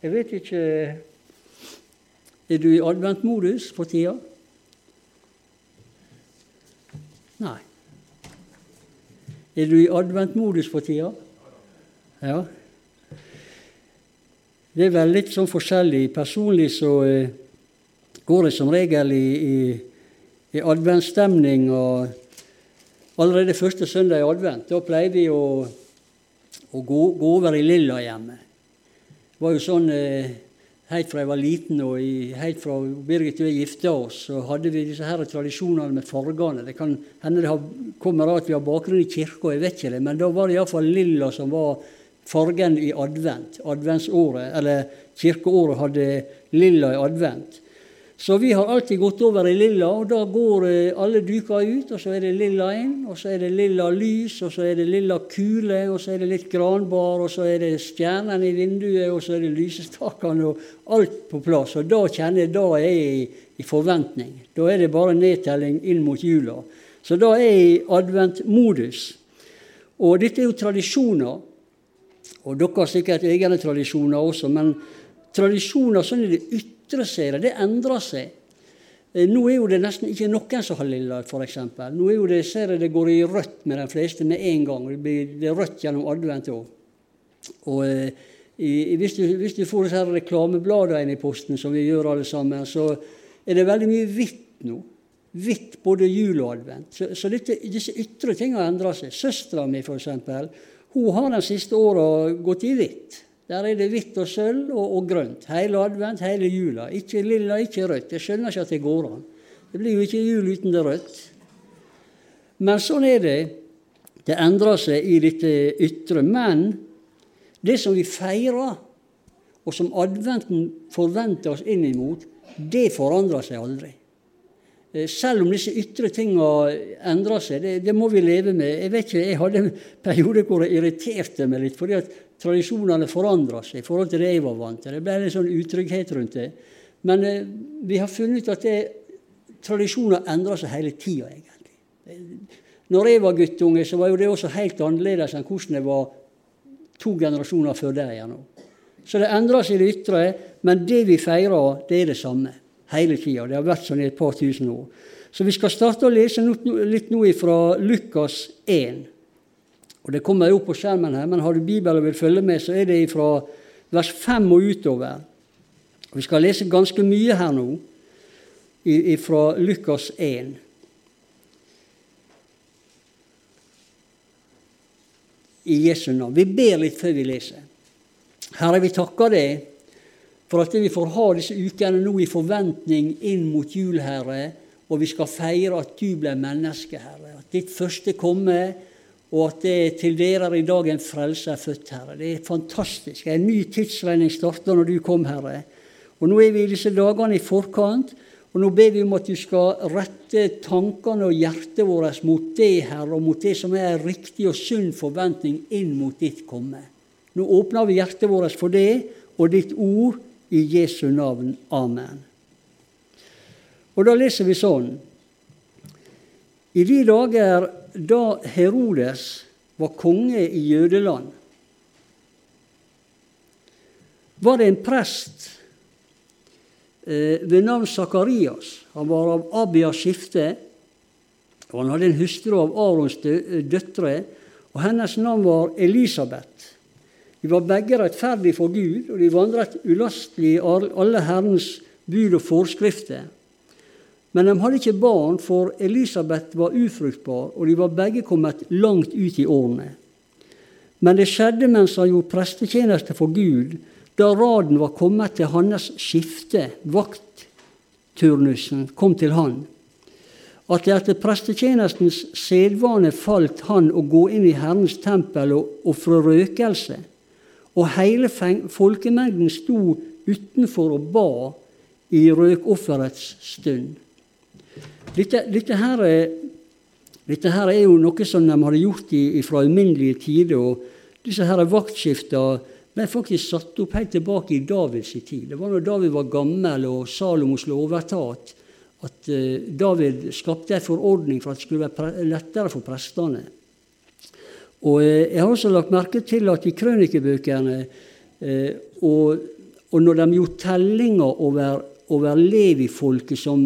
Jeg vet ikke Er du i adventmodus for tida? Nei. Er du i adventmodus for tida? Ja. Det er vel litt sånn forskjellig. Personlig så eh, går det som regel i, i, i adventsstemning. og Allerede første søndag i advent da pleier vi å, å gå, gå, over i lilla hjemme. Det var jo sånn eh, Helt fra jeg var liten og i, helt fra Birgit og jeg gifta oss, så hadde vi disse her tradisjonene med fargene. Det kan hende det kommer av at vi har bakgrunn i kirka, jeg vet ikke det, men da var det iallfall lilla som var fargen i advent. Adventsåret, eller kirkeåret hadde lilla i advent. Så vi har alltid gått over i lilla, og da går eh, alle duker ut. Og så er det lilla inn, og så er det lilla lys, og så er det lilla kule, og så er det litt granbar, og så er det stjernene i vinduet, og så er det lysestakene, og alt på plass. Og da kjenner jeg da er jeg i, forventning. Da er det bare nedtelling inn mot jula. Så da er jeg i adventmodus. Og dette er jo tradisjoner. Og dere har sikkert egne tradisjoner også, men tradisjoner sånn er det ytterligere ytre seg, det endrer seg. Eh, nå er jo det nesten ikke noen som har lilla, f.eks. Nå er jo det, ser jeg det går i rødt med de fleste med en gang. Det, blir, det rødt gjennom advent òg. Og eh, hvis, du, hvis, du, får disse reklamebladene inn i posten, som vi gjør alle sammen, så er det veldig mye hvitt nå. Hvitt både jul og advent. Så, så dette, disse ytre tingene endrer seg. Søstera mi, f.eks., hun har de siste åra gått i hvitt. Der er det hvitt og sølv og, og, grønt. Hele advent, hele jula. Ikke lilla, ikke rødt. Jeg skjønner ikke at det går an. Det blir jo ikke jul uten det rødt. Men sånn er det. Det endrer seg i dette ytre. Men det som vi feirer, og som adventen forventer oss inn imot, det forandrer seg aldri. Eh, selv om disse ytre tingene endrer seg, det, det, må vi leve med. Jeg vet ikke, jeg hadde en periode hvor det irriterte meg litt, fordi at tradisjonene forandra seg i forhold til det jeg var vant til. Det ble en sånn utrygghet rundt det. Men eh, vi har funnet ut at det, tradisjoner endrer seg hele tida, egentlig. Når jeg var guttunge, så var jo det også helt annerledes enn hvordan det var to generasjoner før der igjen. Så det endrer seg i det ytre, men det vi feirer, det er det samme hele tida. Det har vært sånn i et par tusen år. Så vi skal starte å lese litt nå fra Lukas 1. Og Det kommer jo opp på skjermen her, men har du Bibelen og vil følge med, så er det fra vers 5 og utover. Vi skal lese ganske mye her nå fra Lukas 1. I Jesu navn. Vi ber litt før vi leser. Herre, vi takker deg for at vi får ha disse ukene nå i forventning inn mot jul, Herre, og vi skal feire at du ble menneske, Herre. At ditt første komme, og at det til dere i dag en frelse er født, Herre. Det er fantastisk. En ny tidsregning starter når du kom, Herre. Og Nå er vi i disse dagene i forkant, og nå ber vi om at du skal rette tankene og hjertet vårt mot det, Herre, og mot det som er en riktig og sunn forventning inn mot ditt komme. Nå åpner vi hjertet vårt for det og ditt ord i Jesu navn. Amen. Og da leser vi sånn I de dager da Herodes var konge i Jødeland, var det en prest eh, ved navn Sakarias. Han var av Abias skifte, og han hadde en hustru av Arons døtre, og hennes navn var Elisabeth. De var begge rettferdige for Gud, og de vandret ulastelig i alle Herrens bud og forskrifter. Men de hadde ikke barn, for Elisabeth var ufruktbar, og de var begge kommet langt ut i årene. Men det skjedde mens han gjorde prestetjeneste for Gud, da raden var kommet til hans skifte, vaktturnusen, kom til han, at det etter prestetjenestens sedvane falt han å gå inn i Herrens tempel og ofre røkelse og hele folkemengden sto utenfor og ba i røkofferets stund. Dette, dette, her er, dette, her er, jo noe som de hadde gjort i, fra alminnelige tider. og Disse her vaktskiftene ble faktisk satt opp helt tilbake i Davids tid. Det var når David var gammel og Salomo skulle overta, at uh, David skapte en forordning for at det skulle være lettere for prestene. Og eh, Jeg har også lagt merke til at i krønikebøkene eh, og og når de gjorde tellinger over, over Levi-folket som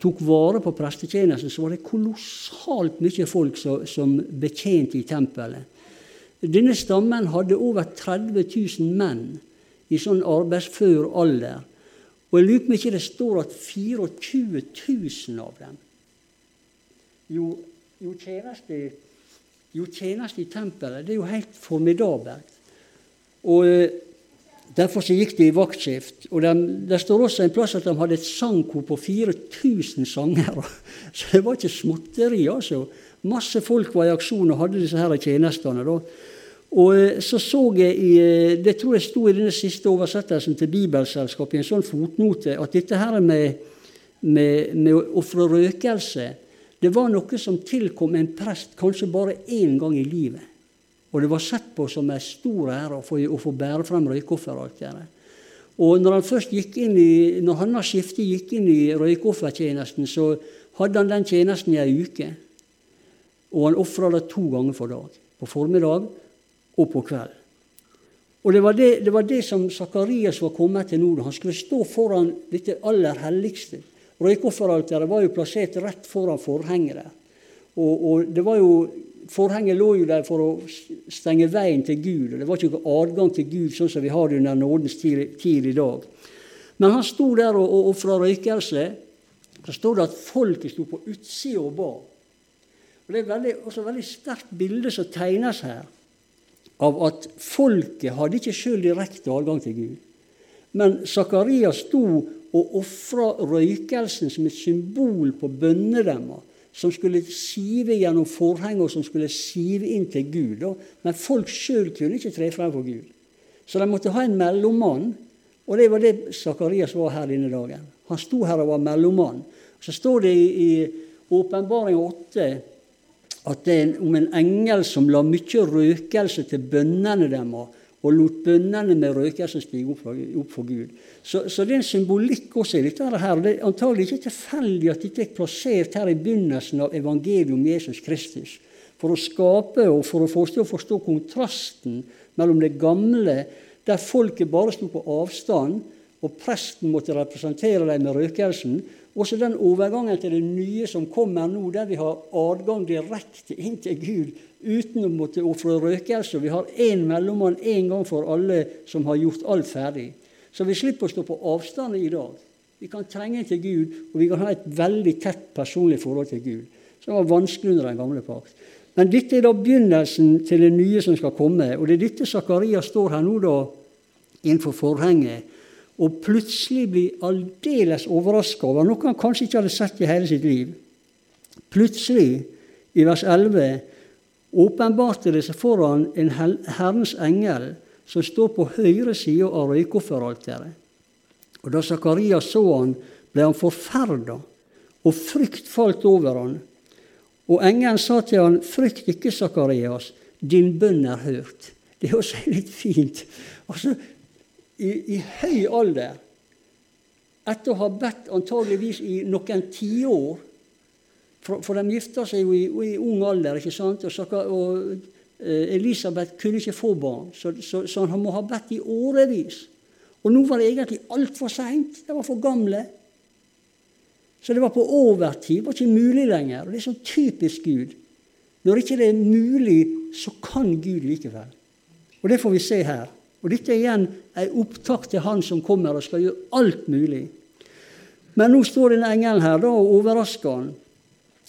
tok vare på prestetjenesten, så var det kolossalt mye folk som, som betjente i tempelet. Denne stammen hadde over 30 000 menn i sånn arbeidsfør alder. Og jeg lurer på om ikke det står at 24 000 av dem gjorde tjeneste, tjeneste i tempelet. Det er jo helt formidabelt. Og eh, Derfor så gikk de i vaktskift. og de, Det står også en plass at de hadde et sangkor på 4000 sangere. Så det var ikke småtteri, altså. Masse folk var i aksjon og hadde disse her tjenestene. da. Og eh, så så jeg i, eh, Det tror jeg sto i denne siste oversettelsen til Bibelselskapet, i en sånn fotnote, at dette her med, med, med å ofre røkelse, det var noe som tilkom en prest kanskje bare én gang i livet. Og det var sett på som en stor ære å få, å få bære frem røykofferalteret. Og når han først gikk inn i, når Hanna Skifte gikk inn i røykoffertjenesten, så hadde han den tjenesten i ei uke. Og han ofra det to ganger for dag. På formiddag og på kveld. Og Det var det, det, var det som Sakarias var kommet til nå. Han skulle stå foran dette aller helligste. Røykofferalteret var jo plassert rett foran forhenget der. Og, og det var jo Forhenget lå jo der for å stenge veien til Gud. og Det var ikke noen adgang til Gud sånn som vi har det under nådens tid i dag. Men han sto der og, og ofra røykelse. Så står det at folket sto på utsida og ba. Og Det er veldig, også et veldig sterkt bilde som tegnes her, av at folket hadde ikke sjøl direkte adgang til Gud. Men Zakaria sto og ofra røykelsen som et symbol på bønnedemmer som skulle sive gjennom forhenget, og som skulle sive inn til Gud. Men folk sjøl kunne ikke tre frem for Gud. Så de måtte ha en mellommann. Og det var det Sakarias var her denne dagen. Han sto her og var mellommann. Så står det i Åpenbaring 8 at det er om en engel som la mye røkelse til bønnene deres og lot bønnene med røkelsen stige opp, opp for Gud. Så, så, det er en symbolikk også i dette. her. Det er antagelig ikke tilfeldig at dette er plassert her i begynnelsen av evangeliet om Jesus Kristus. For å skape og for å forstå, forstå kontrasten mellom det gamle, der folket bare sto på avstand, og presten måtte representere dem med røkelsen, også den overgangen til det nye som kommer nå, der vi har adgang direkte inn til Gud uten å måtte ofre røkelse. Vi har én mellommann én gang for alle som har gjort alt ferdig. Så vi slipper å stå på avstand i dag. Vi kan trenge til Gud, og vi kan ha et veldig tett personlig forhold til Gud. Som var vanskelig under den gamle pakt. Men dette er da begynnelsen til det nye som skal komme. Og det er dette Zakaria står her nå da innenfor forhenget og plutselig blir aldeles overraska over noe han kanskje ikke hadde sett i hele sitt liv. Plutselig, i vers 11, åpenbarte det seg foran en Herrens engel som står på høyre side av røykofferalteret. Og Da Zakaria så han, ble han forferda, og frykt falt over han. Og engelen sa til han, frykt ikke, Sakarias, din bønn er hørt. Det er også litt fint. Altså, i, i høy alder, etter å ha bedt antageligvis i noen tiår for, for de gifta seg jo i, i, ung alder, ikke sant? Og, og eh, Elisabeth kunne ikke få barn, så, så, så, han må ha bedt i årevis. Og nå var det egentlig altfor seint. De var for gamle. Så det var på overtid. Det var ikke mulig lenger. Og Det er sånn typisk Gud. Når ikke det er mulig, så kan Gud likevel. Og det får vi se her. Og dette er igjen en opptak til Han som kommer og skal gjøre alt mulig. Men nå står en engelen her da, og overrasker han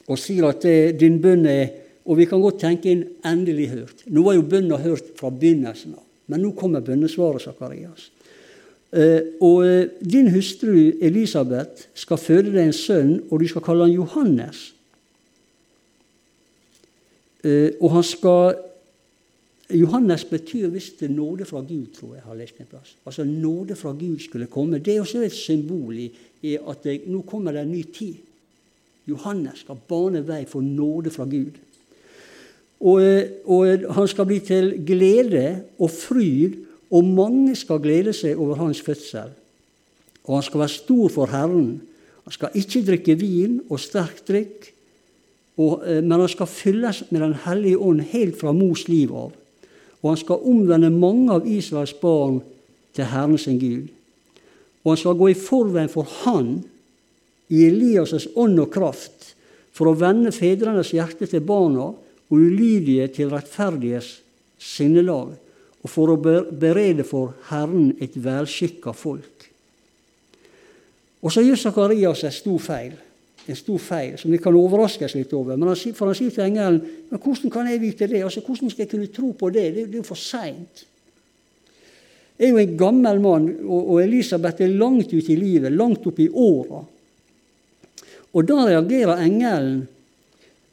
og sier at det, din bønn er Og vi kan godt tenke inn 'endelig hørt'. Nå var jo bønna hørt fra begynnelsen av, men nå kommer bønnesvaret, Sakarias. Uh, og uh, din hustru Elisabeth skal føde deg en sønn, og du skal kalle han Johannes. Og han skal Johannes betyr visst nåde fra Gud, tror jeg har lest en plass. Altså nåde fra Gud skulle komme. Det er også et symbol i, i at det, nå kommer det en ny tid. Johannes skal bane vei for nåde fra Gud. Og, og, han skal bli til glede og fryd, og mange skal glede seg over hans fødsel. Og han skal være stor for Herren. Han skal ikke drikke vin og sterk drikk, og, eh, men han skal fylles med Den hellige ånd helt fra mors liv av. Og han skal omvende mange av Israels barn til Herren sin Gud. og han skal gå i forveien for Han i Elias' ånd og kraft, for å vende fedrenes hjerte til barna og ulydige til rettferdighets sinnelag, og for å berede for Herren et velskikka folk. Og så gjør Sakarias en stor feil, en stor feil som vi kan overraskes litt over. Men han, for han sier til engelen men hvordan kan jeg vite det? Altså, Hvordan skal jeg kunne tro på det? Det, det er jo for seint. Jeg er jo en gammel mann, og, Elisabeth er langt ute i livet, langt opp i åra. Og da reagerer engelen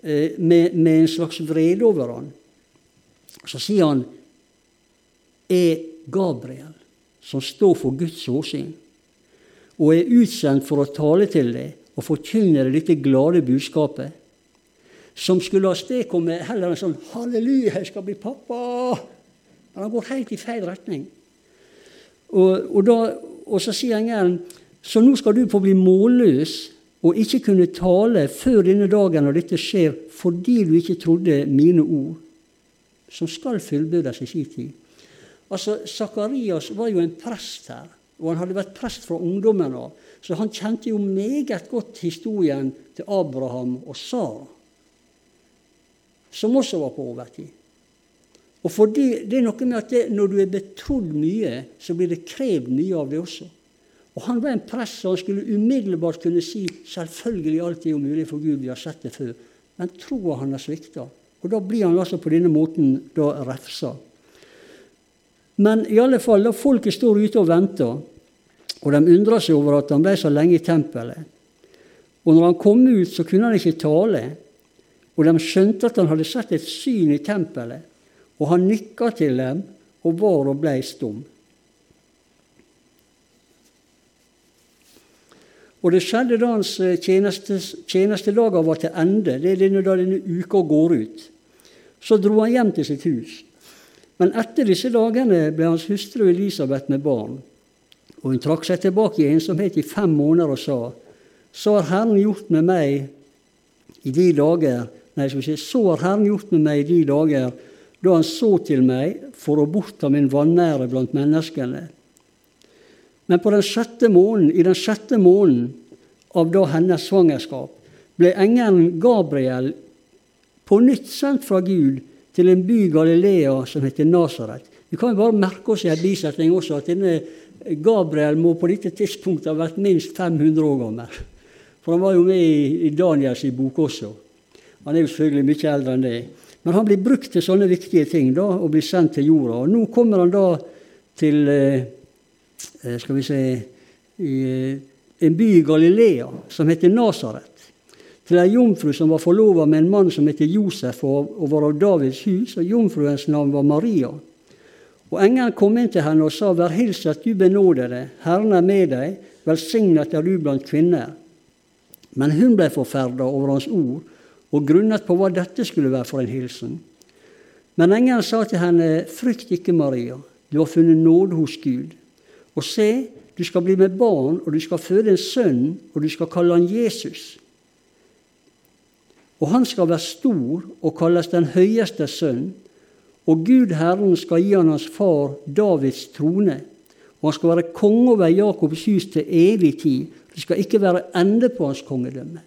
eh, med, med, en slags vrede over han. Så sier han er Gabriel, som står for Guds åsyn, og er utsendt for å tale til deg og forkynne deg dette glade budskapet, som skulle avstedkomme heller en sånn 'Halleluja, jeg skal bli pappa'. Men han går helt i feil retning. Og, og, da, og så sier engelen så nå skal du få bli målløs og ikke kunne tale før denne dagen når dette skjer, fordi du ikke trodde mine ord, som skal fullbyrdes i sin tid. Altså, Sakarias var jo en prest her, og han hadde vært prest fra ungdommen av. Så han kjente jo meget godt historien til Abraham og Sara, som også var på overtid. Og fordi Det er noe med at det, når du er betrodd mye, så blir det krevd mye av det også. Og Han var en prest, og han skulle umiddelbart kunne si selvfølgelig alt er jo mulig for Gud, vi har sett det før. Men troa han har svikta. Og da blir han altså på denne måten da refsa. Men i alle fall, da folket står ute og venter, og de undrer seg over at han ble så lenge i tempelet. Og når han kom ut, så kunne han ikke tale. Og de skjønte at han hadde sett et syn i tempelet. Og han nikka til dem og var og blei stum. Og det skjedde da hans eh, tjeneste, tjenestedager var til ende. Det er da denne uka går ut. Så dro han hjem til sitt hus. Men etter disse dagene ble hans hustru Elisabeth med barn, og hun trakk seg tilbake i ensomhet i fem måneder og sa:" Så har Herren gjort med meg i de dager Nei, skal vi si, så har Herren gjort med meg i de dager da Han så til meg for å bortta min vanære blant menneskene. Men på den sjette måneden, i den sjette måneden av da hennes svangerskap ble engelen Gabriel på nytt sendt fra Gud til en by i Galilea som heter Nasaret. Vi kan jo bare merke oss i en bisetning også at denne Gabriel må på dette tidspunktet ha vært minst 500 år gammel. For han var jo med i, i Daniels bok også. Han er jo selvfølgelig mye eldre enn det. Men han blir brukt til sånne viktige ting da, og blir sendt til jorda. Og nå kommer han da til eh, eh skal vi se, eh, en by i Galilea som heter Nasaret til ei jomfru som var forlova med en mann som het Josef og var av Davids hus, og jomfruens navn var Maria. Og Engelen kom inn til henne og sa, Vær hilset, du benådede, Herren er med deg, velsignet er du blant kvinner. Men hun ble forferda over hans ord, og grunnet på hva dette skulle være for en hilsen. Men engelen sa til henne, Frykt ikke, Maria, du har funnet nåde hos Gud. Og se, du skal bli med barn, og du skal føde en sønn, og du skal kalle han Jesus. Og han skal være stor og kalles den høyeste sønn. Og Gud Herren skal gi han hans far Davids trone. Og han skal være konge over Jakobs hus til evig tid. Det skal ikke være ende på hans kongedømme.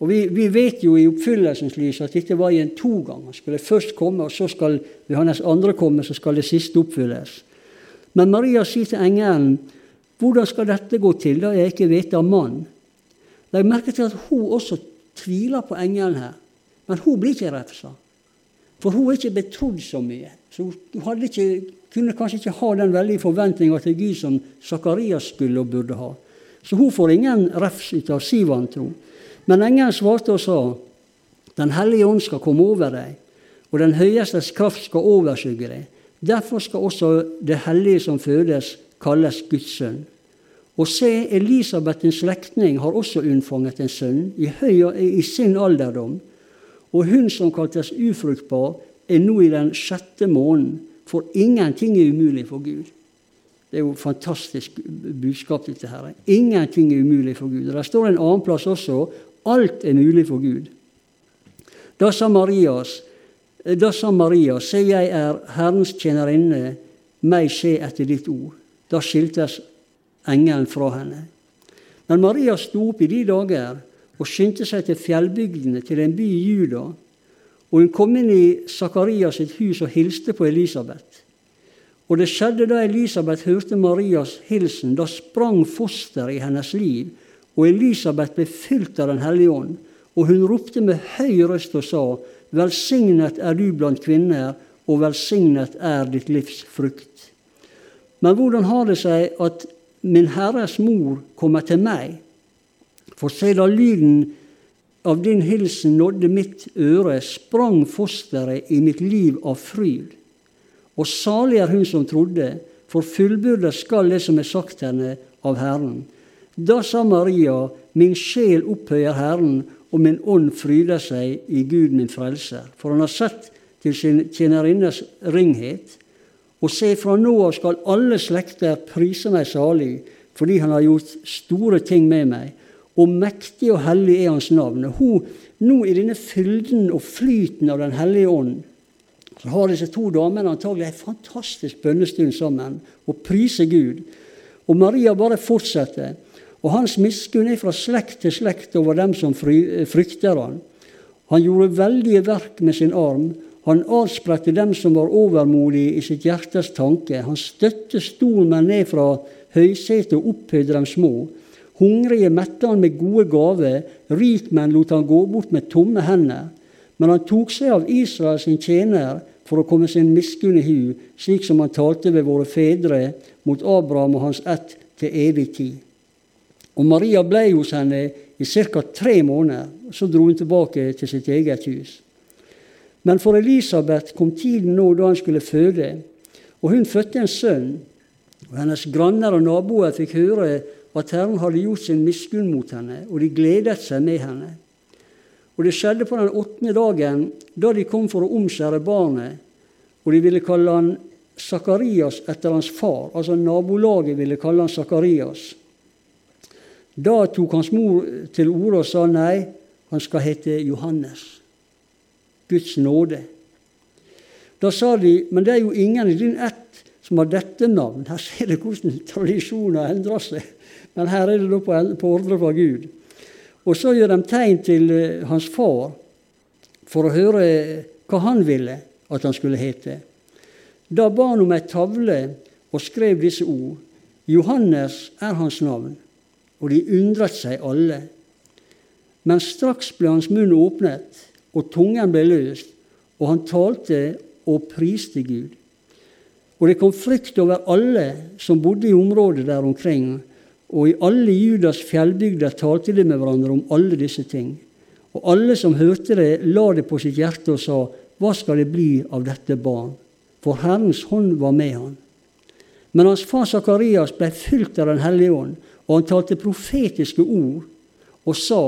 Og vi, vi vet jo i oppfyllelsens lys at dette var i en togang. Han skulle først komme, og så skal ved hans andre komme, så skal det siste oppfylles. Men Maria sier til engelen, 'Hvordan skal dette gå til, da jeg ikke vet av mann?' Legg merke til at hun også tviler på engelen her. Men hun blir ikke refsa. For hun er ikke betrodd så mye. Så hun ikke, kunne kanskje ikke ha den veldige forventninga til Gud som Sakarias skulle og burde ha. Så hun får ingen refs ut av si vantro. Men engelen svarte og sa, Den hellige ånd skal komme over deg, og den høyestes kraft skal overskygge deg. Derfor skal også det hellige som fødes, kalles Guds sønn. Og se, Elisabeth, en slektning, har også unnfanget en sønn i, i sin alderdom. Og hun som kaltes ufruktbar, er nå i den sjette måneden, for ingenting er umulig for Gud. Det er jo fantastisk budskap, dette her. Ingenting er umulig for Gud. Og Det står en annen plass også alt er mulig for Gud. Da sa Marias, da sa Maria, se, jeg er Herrens tjenerinne, meg skje etter ditt ord. Da skiltes engelen fra henne. Men Maria sto opp i de dager og skyndte seg til fjellbygdene, til en by i Juda. Og hun kom inn i Sakarias sitt hus og hilste på Elisabeth. Og det skjedde da Elisabeth hørte Marias hilsen, da sprang fosteret i hennes liv, og Elisabeth ble fylt av Den hellige ånd. Og hun ropte med høy røst og sa, Velsignet er du blant kvinner, og velsignet er ditt livs frukt. Men hvordan har det seg at min Herres mor kommer til meg? For se da lyden av din hilsen nådde mitt øre, sprang fosteret i mitt liv av fryd. Og salig er hun som trodde, for fullbyrdet skal det som er sagt henne av Herren. Da sa Maria, min sjel opphøyer Herren, og min ånd fryder seg i Gud min frelser. For han har sett til sin tjenerinnes ringhet. Og se, fra nå av skal alle slekter prise meg salig, fordi han har gjort store ting med meg. Og mektig og hellig er hans navn. Og hun, nå i denne fylden og flyten av Den hellige ånd, så har disse to damene antagelig en fantastisk bønnestund sammen og priser Gud. Og Maria bare fortsetter. Og hans miskunn er fra slekt til slekt over dem som frykter han. Han gjorde veldige verk med sin arm. Han avspredte dem som var overmodige i sitt hjertes tanke. Han støtte stormenn ned fra høysetet og opphøyde dem små. Hungrige mette han med gode gaver, rikmenn lot han gå bort med tomme hender. Men han tok seg av Israel sin tjener for å komme sin miskunn i hu, slik som han talte ved våre fedre mot Abraham og hans ett til evig tid. Og Maria ble hos henne i ca. tre måneder. Så dro hun tilbake til sitt eget hus. Men for Elisabeth kom tiden nå da han skulle føde, og hun fødte en sønn. og Hennes granner og naboer fikk høre at Herren hadde gjort sin miskunn mot henne, og de gledet seg med henne. Og det skjedde på den åttende dagen, da de kom for å omskjære barnet, og de ville kalle han Sakarias etter hans far, altså nabolaget ville kalle han Sakarias. Da tok hans mor til orde og sa nei, han skal hete Johannes. Guds nåde. Da sa de, men det er jo ingen i din ett som har dette navn. Her ser du hvordan tradisjoner endrer seg. Men her er det da på, ordre fra Gud. Og så gjør de tegn til eh, hans far for å høre hva han ville at han skulle hete. Da ba han om ei tavle og skrev disse ord. Johannes er hans navn, og de undret seg alle. Men straks ble hans munn åpnet, og tungen ble løst, og han talte og priste Gud. Og det kom frykt over alle som bodde i området der omkring, og i alle Judas fjellbygder talte de med hverandre om alle disse ting. Og alle som hørte det, la det på sitt hjerte og sa, Hva skal det bli av dette barn? For Herrens hånd var med han. Men hans far Sakarias ble fylt av Den hellige ånd, og han talte profetiske ord og sa,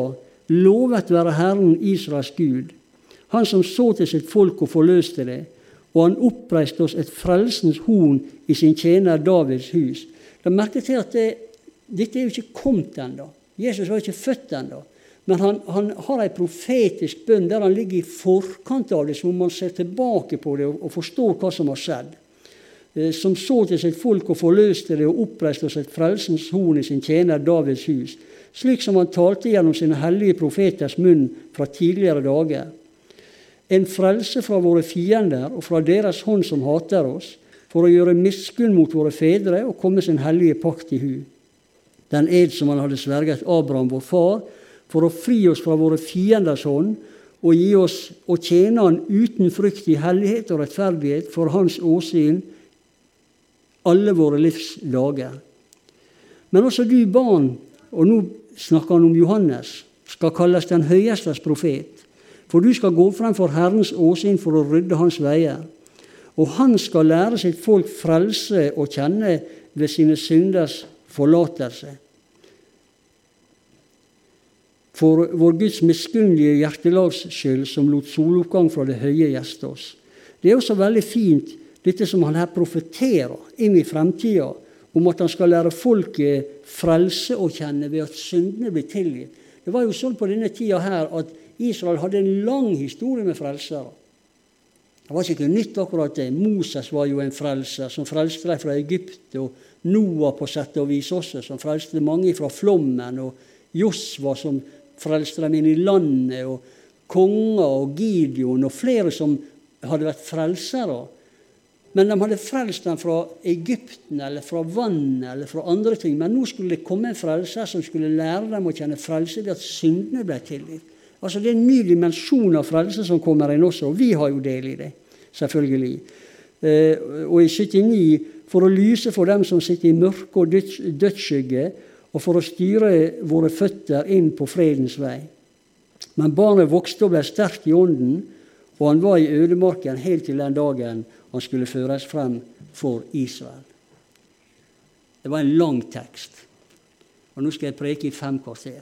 Lovet være Herren Israels Gud, Han som så til sitt folk og forløste det, og han oppreiste oss et frelsens horn i sin tjener Davids hus. Da merket til at det dette er jo ikke kommet ennå. Jesus var ikke født ennå. Men han, han har en profetisk bønn der han ligger i forkant av det, som om han ser tilbake på det og, og forstår hva som har skjedd. Eh, som så til sitt folk og forløste det og oppreiste oss et frelsens horn i sin tjener Davids hus. Slik som han talte gjennom sine hellige profeters munn fra tidligere dager. En frelse fra våre fiender og fra deres hånd som hater oss, for å gjøre miskunn mot våre fedre og komme sin hellige pakt i hu den ed som han hadde sverget Abraham, vår far, for å fri oss fra våre fienders hånd og gi oss å tjene Han uten frykt i hellighet og rettferdighet for Hans åsyn alle våre livs dager. Men også du barn, og nå snakker han om Johannes, skal kalles den høyestes profet. For du skal gå frem for Herrens åsyn for å rydde hans veier. Og han skal lære sitt folk frelse og kjenne ved sine synders forlatelse. For vår Guds miskunnlige hjertelags skyld, som lot soloppgang fra det høye gjeste oss. Det er også veldig fint, dette som han her profeterer inn i fremtida, om at han skal lære folket frelse å kjenne ved at syndene blir tilgitt. Det var jo sånn på denne tida her at Israel hadde en lang historie med frelsere. Det var ikke nytt akkurat det. Moses var jo en frelser som frelste dem fra Egypt og Noah på sett og vis også, som frelste mange fra flommen, og Josva som frelste dem inn i landet, og konger og Gideon og flere som hadde vært frelsere. Men de hadde frelst dem fra Egypten eller fra vannet eller fra andre ting. Men nå skulle det komme en frelser som skulle lære dem å kjenne frelse ved at syndene ble tilgitt. Altså Det er en ny dimensjon av frelse som kommer inn også, og vi har jo del i det. Selvfølgelig. Eh, og i 79 for å lyse for dem som sitter i mørke og dødsskygge, og for å styre våre føtter inn på fredens vei. Men barnet vokste og ble sterkt i ånden, og han var i ødemarken helt til den dagen han skulle føres frem for Israel. Det var en lang tekst. Og nå skal jeg preke i fem kvarter.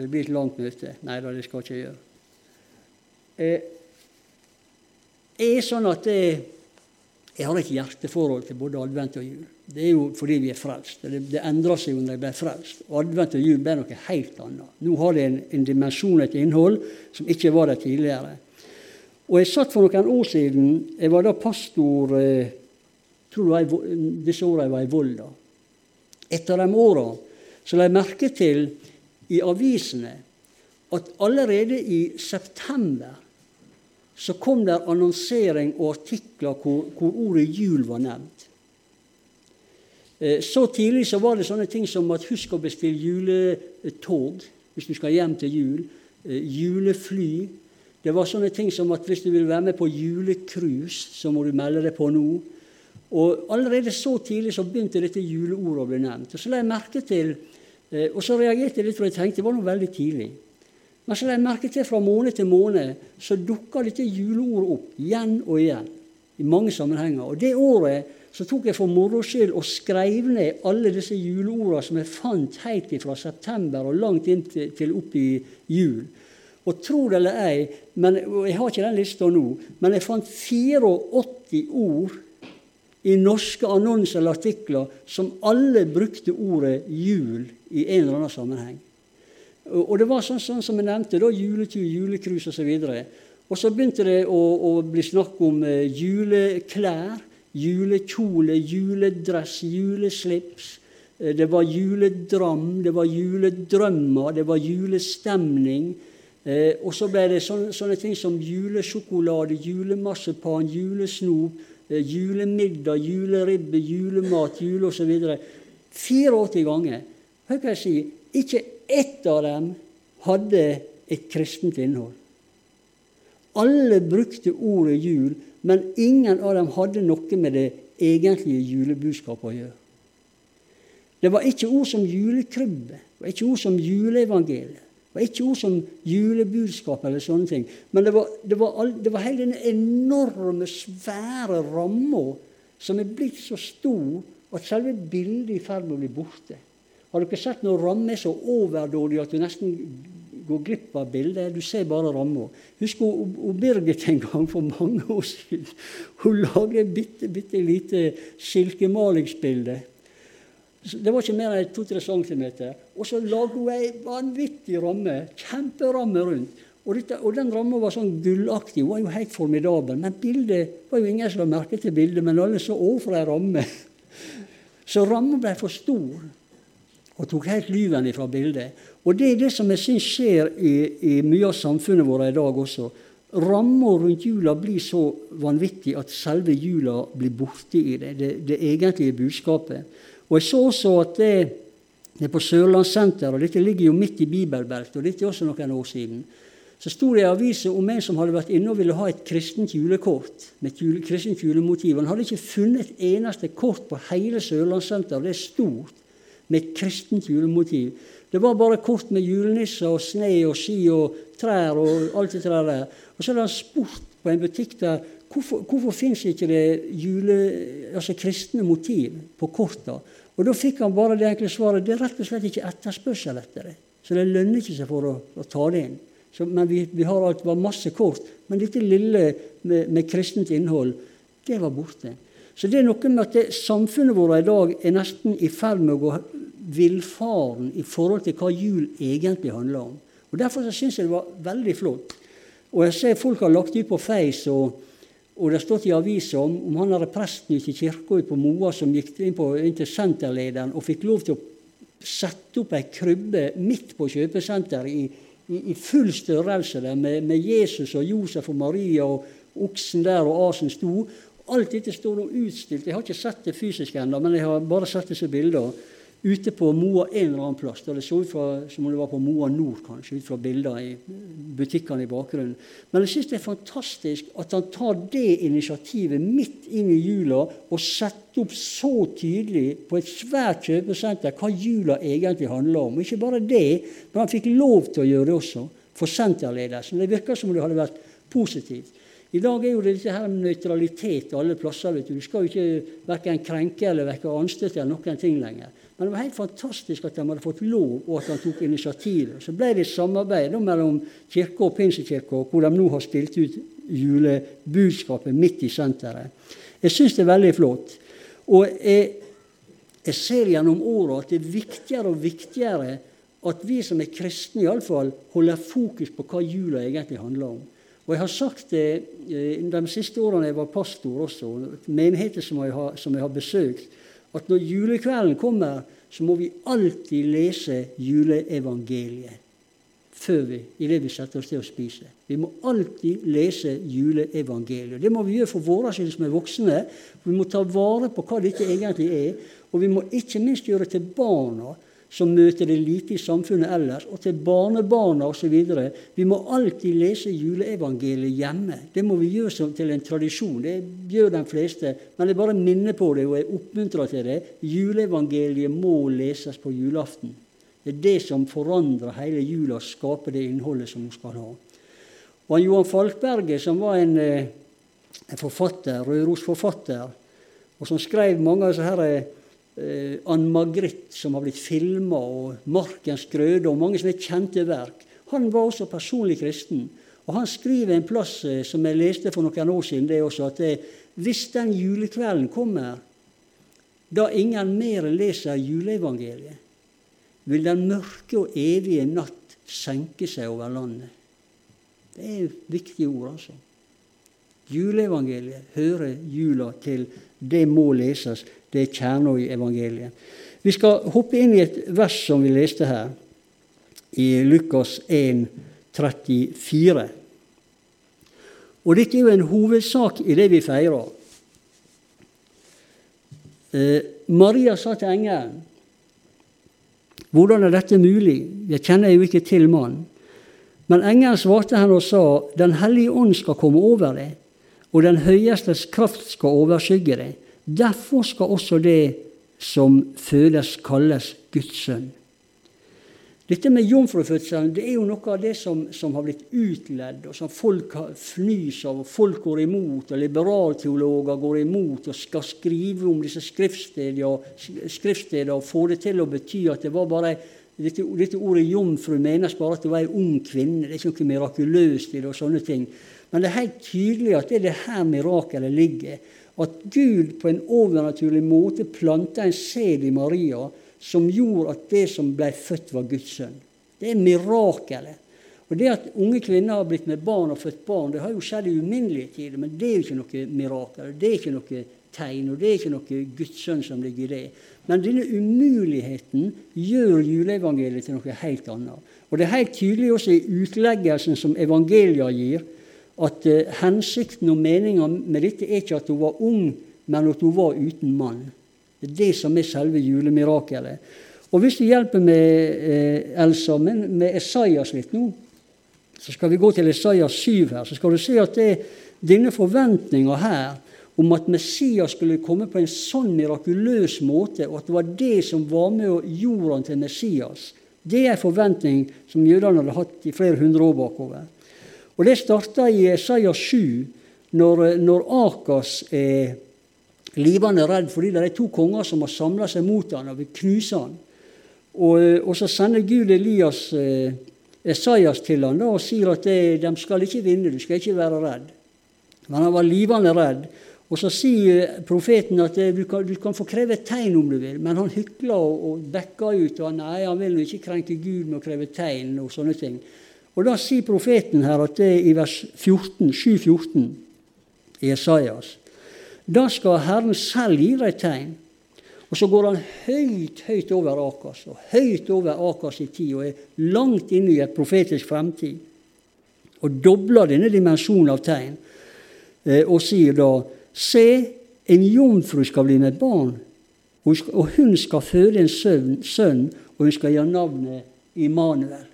Det blir et langt møte. Nei da, det skal jeg ikke gjøre. Eh, det er sånn at jeg, jeg har et hjerteforhold til både advent og jul. Det er jo fordi vi er frelst. Det, det endrer seg jo når jeg ble frelst. Advent og jul ble noe helt annet. Nå har det en, en dimensjon, et innhold, som ikke var der tidligere. Og jeg satt for noen år siden Jeg var da pastor eh, tror det var disse åra jeg var i Volda. Etter de åra la jeg merke til i avisene at allerede i september så kom det annonsering og artikler hvor, hvor ordet jul var nevnt. Eh, så tidlig så var det sånne ting som at husk å bestille juletog hvis du skal hjem til jul. Eh, julefly. Det var sånne ting som at hvis du vil være med på julecruise, så må du melde deg på nå. Og Allerede så tidlig så begynte dette juleordet å bli nevnt. Og Så la jeg merke til, eh, og så reagerte jeg litt, for jeg tenkte det var noe veldig tidlig. Men så la jeg merke til fra måned til måned så dukka dette juleordet opp igjen og igjen. I mange sammenhenger. Og det året så tok jeg for moro skyld og skrev ned alle disse juleordene som jeg fant helt fra september og langt inn til, til opp i jul. Og tro det eller ei, men, jeg har ikke den lista nå, men jeg fant 84 ord i norske annonser eller artikler som alle brukte ordet jul i en eller annen sammenheng. Og det var sånn, sånn som jeg nevnte, da, juletur, julekrus osv. Og så begynte det å, å bli snakk om eh, juleklær, julekjole, juledress, juleslips. Eh, det var juledram, det var juledrømmer, det var julestemning. Eh, og så ble det sånne, sånne ting som julesjokolade, julemarsipan, julesnop, julemiddag, juleribbe, julemat, jule osv. 84 ganger. Hva jeg sier. Ikke ett av dem hadde et kristent innhold. Alle brukte ordet jul, men ingen av dem hadde noe med det egentlige julebudskapet å gjøre. Det var ikke ord som julekrybbe, det var ikke ord som juleevangeliet. Det var ikke ord som julebudskap eller sånne ting. Men det var, det var, all, det var hele denne enorme, svære ramma som er blitt så stor at selve bildet er i ferd med å bli borte. Har dere sett når ramme er så overdådig at du nesten går glipp av bildet? Du ser bare ramma. Hun Birgit en gang for mange år siden. Hun lagde et bitte, bitte lite silkemalingsbilde det var ikke mer enn 2-3 centimeter. Og så lagde hun ei vanvittig ramme, kjemperamme rundt. Og, dette, og den ramma var sånn gullaktig. Hun var jo helt formidabel. Men bildet var jo ingen som la merke til bildet, men alle så å, for ei ramme. Så ramma ble for stor og tok helt lyven fra bildet. Og det er det som jeg syns skjer i, i, mye av samfunnet vårt i dag også. Ramma rundt jula blir så vanvittig at selve jula blir borte i det, det, det egentlige budskapet. Og Jeg så også at det, det på Sørlandssenteret, og dette ligger jo midt i bibelbeltet, og dette er også noen år siden, så sto det i avisa om en som hadde vært inne og ville ha et kristent julekort med et jule, kristent julemotiv. Han hadde ikke funnet et eneste kort på hele Sørlandssenteret. Det er stort med et kristent julemotiv. Det var bare kort med julenisser og sne og ski og trær og alt det der. Og så hadde han spurt på en butikk der hvorfor, hvorfor fins ikke det jule, altså kristne motiv på korta? Og Da fikk han bare det enkle svaret det er rett og slett ikke etterspørsel etter det. Så det lønner ikke seg for å, å ta det inn. Så, men vi, vi, har alt, var masse kort. Men dette lille med, med, kristent innhold, det var borte. Så det er noe med at det, samfunnet vårt i dag er nesten i ferd med å gå villfaren i forhold til hva jul egentlig handler om. Og Derfor syns jeg det var veldig flott. Og jeg ser folk har lagt ut på Face og Og det har stått i avisa om, om han hadde presten ute i kirka på Moa som gikk inn, på, inn til senterlederen og fikk lov til å sette opp ei krybbe midt på kjøpesenteret i, i, i, full størrelse der, med, med, Jesus og Josef og Maria og oksen der og asen sto. Alt dette står nå utstilt. Jeg har ikke sett det fysisk ennå, men jeg har bare sett disse bildene ute på Moa en eller annen plass. Det så ut som om det var på Moa Nord, kanskje, ut fra bilder i butikkene i bakgrunnen. Men jeg syns det er fantastisk at han tar det initiativet midt inn i jula og setter opp så tydelig på et svært kjøpesenter hva jula egentlig handler om. Ikke bare det, men han fikk lov til å gjøre det også for senterledelsen. Det virker som om det hadde vært positivt. I dag er jo det dette her med nøytralitet alle plasser. vet Du Du skal jo ikke verken krenke eller vekke anstøt eller noen ting lenger. Men det var helt fantastisk at de hadde fått lov, og at han tok initiativet. Så ble det et samarbeid mellom kirka og Pinsekirka, hvor de nå har stilt ut julebudskapet midt i senteret. Jeg syns det er veldig flott. Og jeg, jeg ser gjennom åra at det er viktigere og viktigere at vi som er kristne iallfall holder fokus på hva jula egentlig handler om. Og Jeg har sagt det eh, de siste årene jeg var pastor også, menigheter som jeg har, som jeg har besøkt, at når julekvelden kommer, så må vi alltid lese juleevangeliet før vi, i det vi setter oss til å spise. Vi må alltid lese juleevangeliet. Det må vi gjøre for våre skyld som er voksne. Vi må ta vare på hva dette egentlig er. Og vi må ikke minst gjøre det til barna, som møter det lite i samfunnet ellers, og til barnebarna osv. Vi må alltid lese juleevangeliet hjemme. Det må vi gjøre til en tradisjon. Det gjør de fleste. Men jeg bare minner på det, og jeg oppmuntrer til det. Juleevangeliet må leses på julaften. Det er det som forandrer hele jula, skaper det innholdet som hun skal ha. Og Johan Falkberget, som var en, eh, en forfatter, rørosforfatter, og som skrev mange av disse her eh, eh, Ann Margrit, som har blitt filma, og Markens grøde, og mange som er kjente verk. Han var også personlig kristen. Og han skriver en plass eh, som jeg leste for noen år siden, det også, at det, hvis den julekvelden kommer da ingen mer leser juleevangeliet, vil den mørke og evige natt senke seg over landet. Det er viktige ord, altså. Juleevangeliet hører jula til. Det må leses. Det er kjerna i evangeliet. Vi skal hoppe inn i et vers som vi leste her, i Lukas 1, 34. Og dette er jo en hovedsak i det vi feirer. Eh, Maria sa til engelen hvordan er dette mulig? Jeg kjenner jo ikke til mannen. Men engelen svarte henne og sa, Den hellige ånd skal komme over deg, og Den høyestes kraft skal overskygge deg. Derfor skal også det som fødes, kalles Guds sønn. Dette med jomfrufødselen det er jo noe av det som, som har blitt utledd, og som folk fnys av, og folk går imot, og liberalteologer går imot og skal skrive om disse skriftstedene og, skriftsteder og få det til å bety at det var bare dette, dette ordet jomfru menes bare at det var ei ung kvinne. Det er ikke noe mirakuløst i det og sånne ting. Men det er helt tydelig at det er det her mirakelet ligger. At Gud på en overnaturlig måte planta en sæd i Maria som gjorde at det som ble født, var Guds sønn. Det er mirakelet. Og Det at unge kvinner har blitt med barn og født barn, det har jo skjedd i uminnelige tider, men det er jo ikke noe mirakel. Det er ikke noe tegn, og det er ikke noe Guds sønn som ligger i det. Men denne umuligheten gjør juleevangeliet til noe helt annet. Og Det er helt tydelig også i utleggelsen som evangelia gir, at uh, hensikten og meninga med dette er ikke at hun var ung, men at hun var uten mann. Det er det som er selve julemirakelet. Og Hvis det hjelper med eh, Elsa, men med Esaias litt nå, så skal vi gå til Esaias 7 her. Så skal du se at det er denne forventninga her om at Messias skulle komme på en sånn mirakuløs måte, og at det var det som var med og gjorde han til Messias, det er en forventning som jødene hadde hatt i flere hundre år bakover. Og Det starta i Esaias 7, når, når Akas er livende redd fordi det er to konger som har samla seg mot han og vil knuse han. Og, og, så sender Gud Elias eh, Esaias til han da, og sier at det, de skal ikke vinne, du skal ikke være redd. Men han var livende redd. Og så sier profeten at du kan, du kan, få kreve et tegn om du vil, men han hykler og, og backer ut. og Nei, han vil ikke krenke Gud med å kreve tegn og sånne ting. Og Da sier profeten her at det er i vers 14, 7-14 i Esaias. Da skal Herren selv gi deg tegn. Og så går han høyt, høyt over Akas, og høyt over Akas i tid, og er langt inne i et profetisk fremtid. Og dobler denne dimensjonen av tegn, eh, og sier da Se, en jomfru skal bli med barn, og hun skal føde en sønn, og hun skal gjøre navnet Immanuel.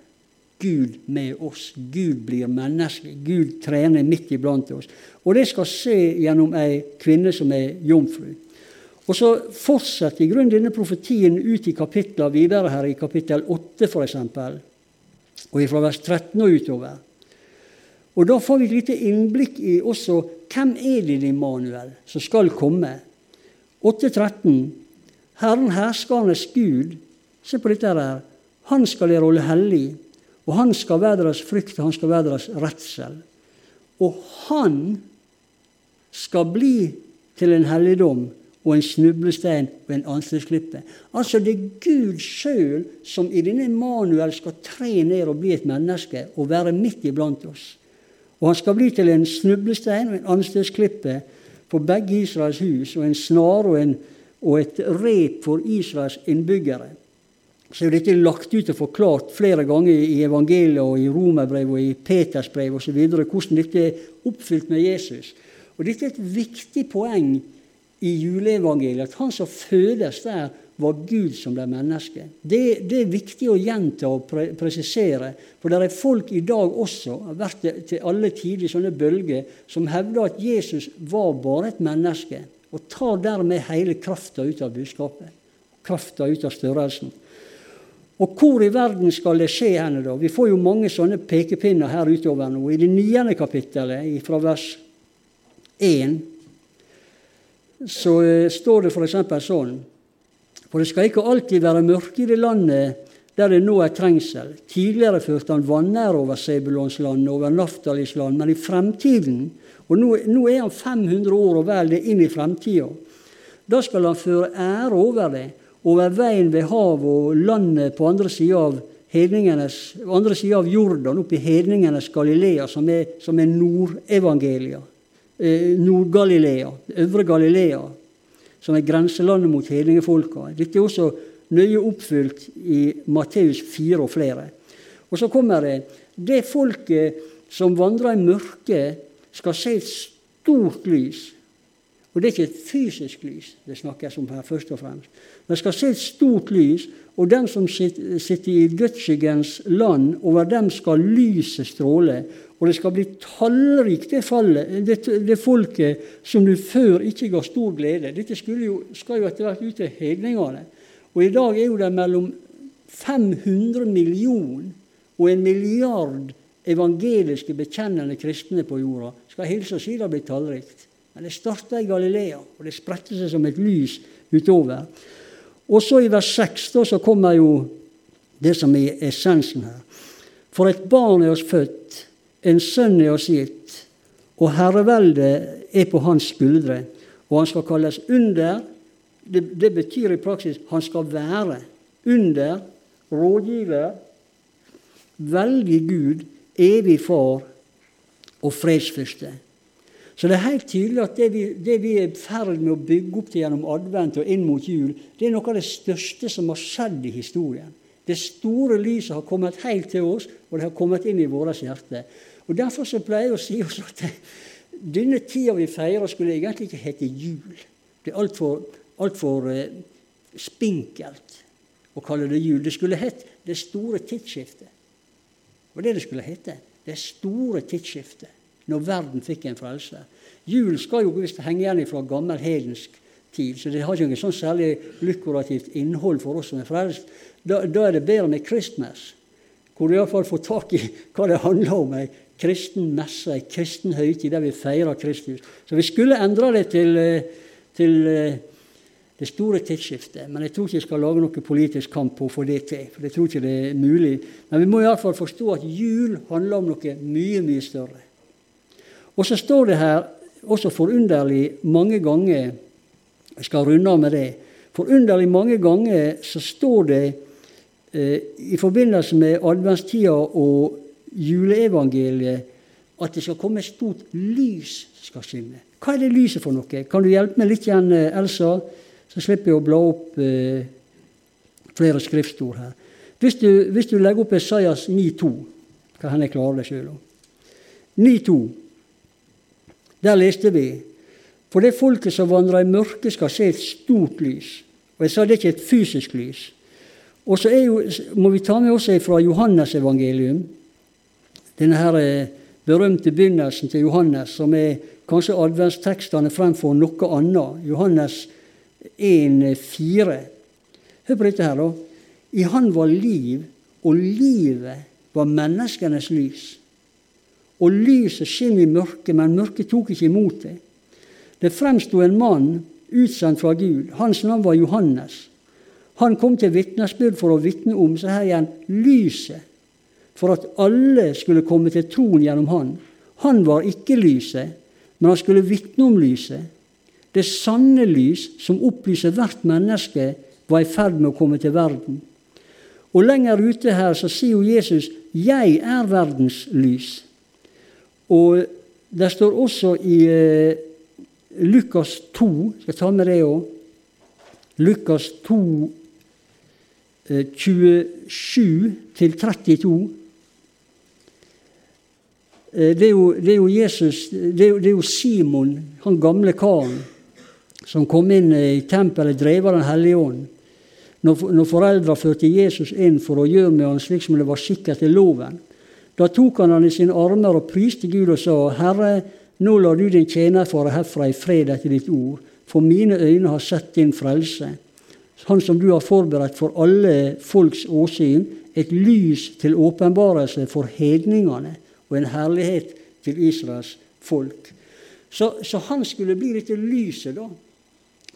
Gud med oss. Gud blir menneske. Gud trener midt iblant oss. Og det skal skje gjennom ei kvinne som er jomfru. Og så fortsetter i grunnen denne profetien ut i kapitler videre her, i kapittel 8 f.eks., og fra vers 13 og utover. Og Da får vi et lite innblikk i også hvem er det Immanuel som skal komme. 8.13. Herren herskernes Gud, se på dette her, han skal dere holde hellig, og han skal være deres frykt, han skal være deres redsel. Og han skal bli til en helligdom og en snublestein og en ansiktsklippe. Altså det er Gud sjøl som i denne Manuel skal tre ned og bli et menneske og være midt iblant oss. Og han skal bli til en snublestein og en anstøtsklippe for begge Israels hus og en snare og, og et rep for Israels innbyggere. Så er dette lagt ut og forklart flere ganger i evangeliet og i romerbrev og i Peters brev osv. hvordan dette er oppfylt med Jesus. Og Dette er et viktig poeng i juleevangeliet at han som fødes der, var Gud som ble menneske. Det, det, er viktig å gjenta og pre presisere. For det er folk i dag også, har vært til alle tider sånne bølger, som hevder at Jesus var bare et menneske. Og tar dermed hele krafta ut av budskapet. Krafta ut av størrelsen. Og hvor i verden skal det skje henne, da? Vi får jo mange sånne pekepinner her utover nå. I det niende kapittelet, fra vers 1 så eh, står det f.eks. sånn For det skal ikke alltid være mørke i det landet der det nå er trengsel. Tidligere førte han vanære over Sebulons land, over Naftalis land, men i fremtiden Og nå, nå er han 500 år og vel det inn i fremtida. Da skal han føre ære over det, over veien ved havet og landet på andre sida av av Jordan, opp i hedningenes Galilea, som er, som er Nordevangelia eh, Nord-Galilea, Øvre Galilea, som er grenselandet mot hedningefolka. Dette er også nøye oppfylt i Matteus 4 og flere. Og så kommer det det folket som vandrer i mørket, skal se et stort lys. Og det er ikke et fysisk lys det snakkes om her, først og fremst. Det skal se et stort lys, og den som sitter i dødsskyggens land, over dem skal lyset stråle. Og det skal bli tallrikt, det fallet, det, det, folket som du før ikke ga stor glede. Dette jo, skal jo etter hvert ut til hedningene. Og i dag er jo det mellom 500 millioner og en milliard evangeliske, bekjennende kristne på jorda. Skal hilse og si det blir tallrikt. Men det starta i Galilea, og det spredte seg som et lys utover. Og så i vers 6 da, så kommer jo det som er essensen her. For et barn er oss født, en sønn er oss gitt, og herreveldet er på hans skuldre. Og han skal kalles under. Det, det betyr i praksis han skal være under, rådgiver, veldig Gud, evig far og fredsfyrste. Så det er helt tydelig at det vi, det vi er i ferd med å bygge opp til gjennom advent og inn mot jul, det er noe av det største som har skjedd i historien. Det store lyset har kommet helt til oss, og det har kommet inn i vårt hjerte. Og Derfor så pleier jeg å si oss at denne tida vi feirer, skulle egentlig ikke hete jul. Det er altfor alt for, eh, spinkelt å kalle det jul. Det skulle hett det store tidsskiftet. Det var det det skulle hete. Det store tidsskiftet, når verden fikk en frelse. Jul skal jo visst henge igjen fra gammel hedensk tid, så det har ikke noe sånn særlig lukrativt innhold for oss som er frelst. Da, da er det bedre med Christmas, hvor du iallfall får tak i hva det handler om. Ei kristen messe, ei kristen høytid der vi feirer Kristus. Så vi skulle endre det til, eh, til eh, det store tidsskiftet. Men jeg tror ikke jeg skal lage noe politisk kamp på å få det til. for jeg tror ikke det er mulig. Men vi må iallfall forstå at jul handler om noe mye, mye større. Og så står det her også forunderlig mange ganger Jeg skal runde av med det. Forunderlig mange ganger så står det eh, i forbindelse med adventstida og juleevangeliet at det skal komme et stort lys skal skinne. Hva er det lyset for noe? Kan du hjelpe meg litt igjen, eh, Elsa? Så slipper jeg å bla opp eh, flere skriftord her. Hvis du, hvis du legger opp Esaias 9,2 Kan hende jeg klarer det sjøl. 9,2. Der leste vi For det folket som vandrer i mørket, skal se et stort lys. Og jeg sa det er ikke et fysisk lys. Og så må vi ta med oss fra Johannes evangelium, denne her eh, berømte begynnelsen til Johannes, som er kanskje adventstekstene fremfor noe annet. Johannes 1,4. Hør på dette her, da. I Han var liv, og livet var menneskenes lys. Og lyset skinn i mørket, men mørket tok ikke imot det. Det fremsto en mann utsendt fra Gud. Hans navn var Johannes. Han kom til vitnesbyrd for å vitne om så her igjen, lyset, for at alle skulle komme til troen gjennom han. Han var ikke lyset, men han skulle vitne om lyset. Det sanne lys som opplyser hvert menneske, var i ferd med å komme til verden. Og lenger ute her så sier jo Jesus 'Jeg er verdens lys'. Og det står også i eh, Lukas 2, skal jeg ta med det òg. Lukas 2, 27 til 32. Eh, det er, jo, det er jo, Jesus, det er jo, det er jo Simon, han gamle karen, som kom inn i tempelet drevet av Den hellige ånd. Når, når foreldra førte Jesus inn for å gjøre med han slik som det var sikkert til loven, da tok han han i sine armer og priste Gud og sa, Herre, nå lar du din tjener fare herfra i fred etter ditt ord, for mine øyne har sett din frelse han som du har forberedt for alle folks åsyn, et lys til åpenbarelse for hedningene og en herlighet til Israels folk. Så, så han skulle bli dette lyset, da,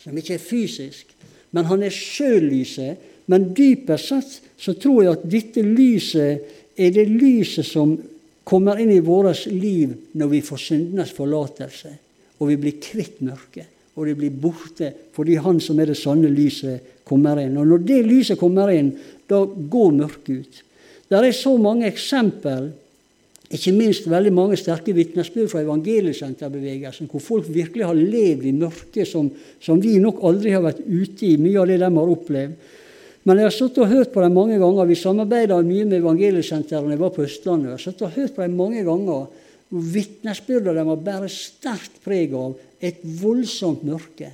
som ikke er fysisk, men han er sjøl lyset. Men dypest sett så tror jeg at dette lyset er det lyset som kommer inn i vårt liv når vi får syndenes forlatelse, og vi blir kvitt mørket og det blir borte fordi Han som er det sanne lyset, kommer inn. Og når det lyset kommer inn, da går mørket ut. Det er så mange eksempel, ikke minst veldig mange sterke vitnesbyrd fra evangeliesenterbevegelsen, hvor folk virkelig har levd i mørket som, som, vi nok aldri har vært ute i, mye av det de har opplevd. Men jeg har satt og hørt på dem mange ganger. Vi samarbeida mye med evangeliesenteret jeg var på Østlandet. Jeg har satt og hørt på dem mange ganger. Vitnesbyrdene deres bærer sterkt preg av et voldsomt mørke.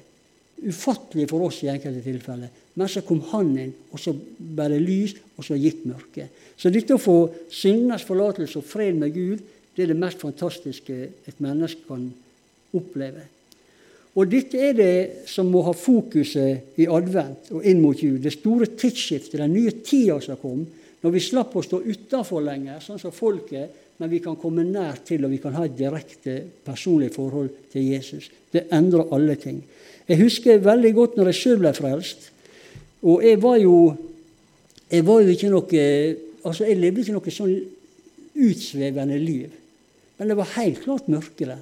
Ufattelig for oss i enkelte tilfeller. Men så kom Han inn, og så ble det lys, og så gikk mørket. Så dette å få syndenes forlatelse og fred med Gud, det er det mest fantastiske et menneske kan oppleve. Og dette er det som må ha fokuset i advent og inn mot jul. Det store tidsskiftet, den nye tida som kom, når vi slapp å stå utafor lenger, sånn som folket men vi kan komme nær til, og vi kan ha et direkte personlig forhold til Jesus. Det endrer alle ting. Jeg husker veldig godt når jeg sjøl ble frelst. Og jeg var jo jeg var jo ikke noe altså Jeg levde ikke noe sånn utsvevende liv. Men det var helt klart mørke der.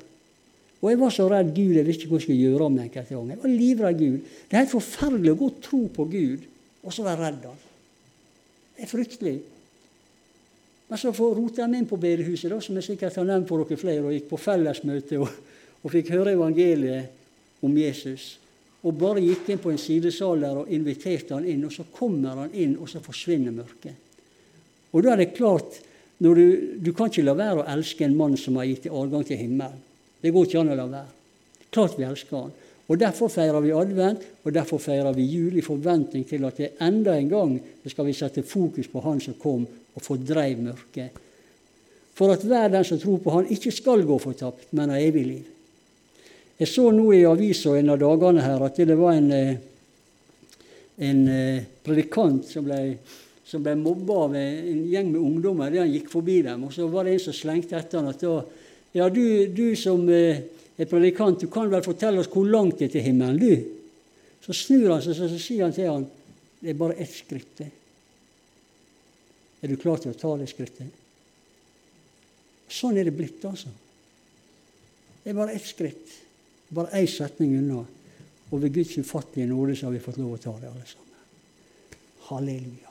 Og jeg var så redd Gud, jeg visste ikke hva jeg skulle gjøre med enkelte ganger. Jeg var livredd Gud. Det er helt forferdelig å gå og tro på Gud, og så være redd han. Det er fryktelig. Men så rota jeg meg inn på bedehuset, da, som jeg sikkert har nevnt for dere flere, og gikk på fellesmøte og, og fikk høre evangeliet om Jesus. Og bare gikk inn på en sidesal der og inviterte han inn, og så kommer han inn, og så forsvinner mørket. Og da er det klart du, du, kan ikke la være å elske en mann som har gitt deg adgang til himmelen. Det går ikke an å la være. Klart vi elsker han. Og Derfor feirer vi advent, og derfor feirer vi jul i forventning til at det enda en gang skal vi sette fokus på Han som kom og fordreiv mørket. For at hver den som tror på Han, ikke skal gå fortapt, men ha evig liv. Jeg så nå i avisa en av dagene her at det var en, eh, en eh, predikant som ble, som ble mobba av en gjeng med ungdommer idet han gikk forbi dem. Og så var det en som slengte etter han at da, ja, du, du som eh, er predikant, du kan vel fortelle oss hvor langt det er til himmelen, du? Så snur han seg så sier han til han, det er bare ett skritt til. Er du klar til å ta det skrittet? Sånn er det blitt, altså. Det er bare ett skritt, bare én setning unna. Og ved Guds ufattelige nåde så har vi fått lov å ta det, alle sammen. Halleluja.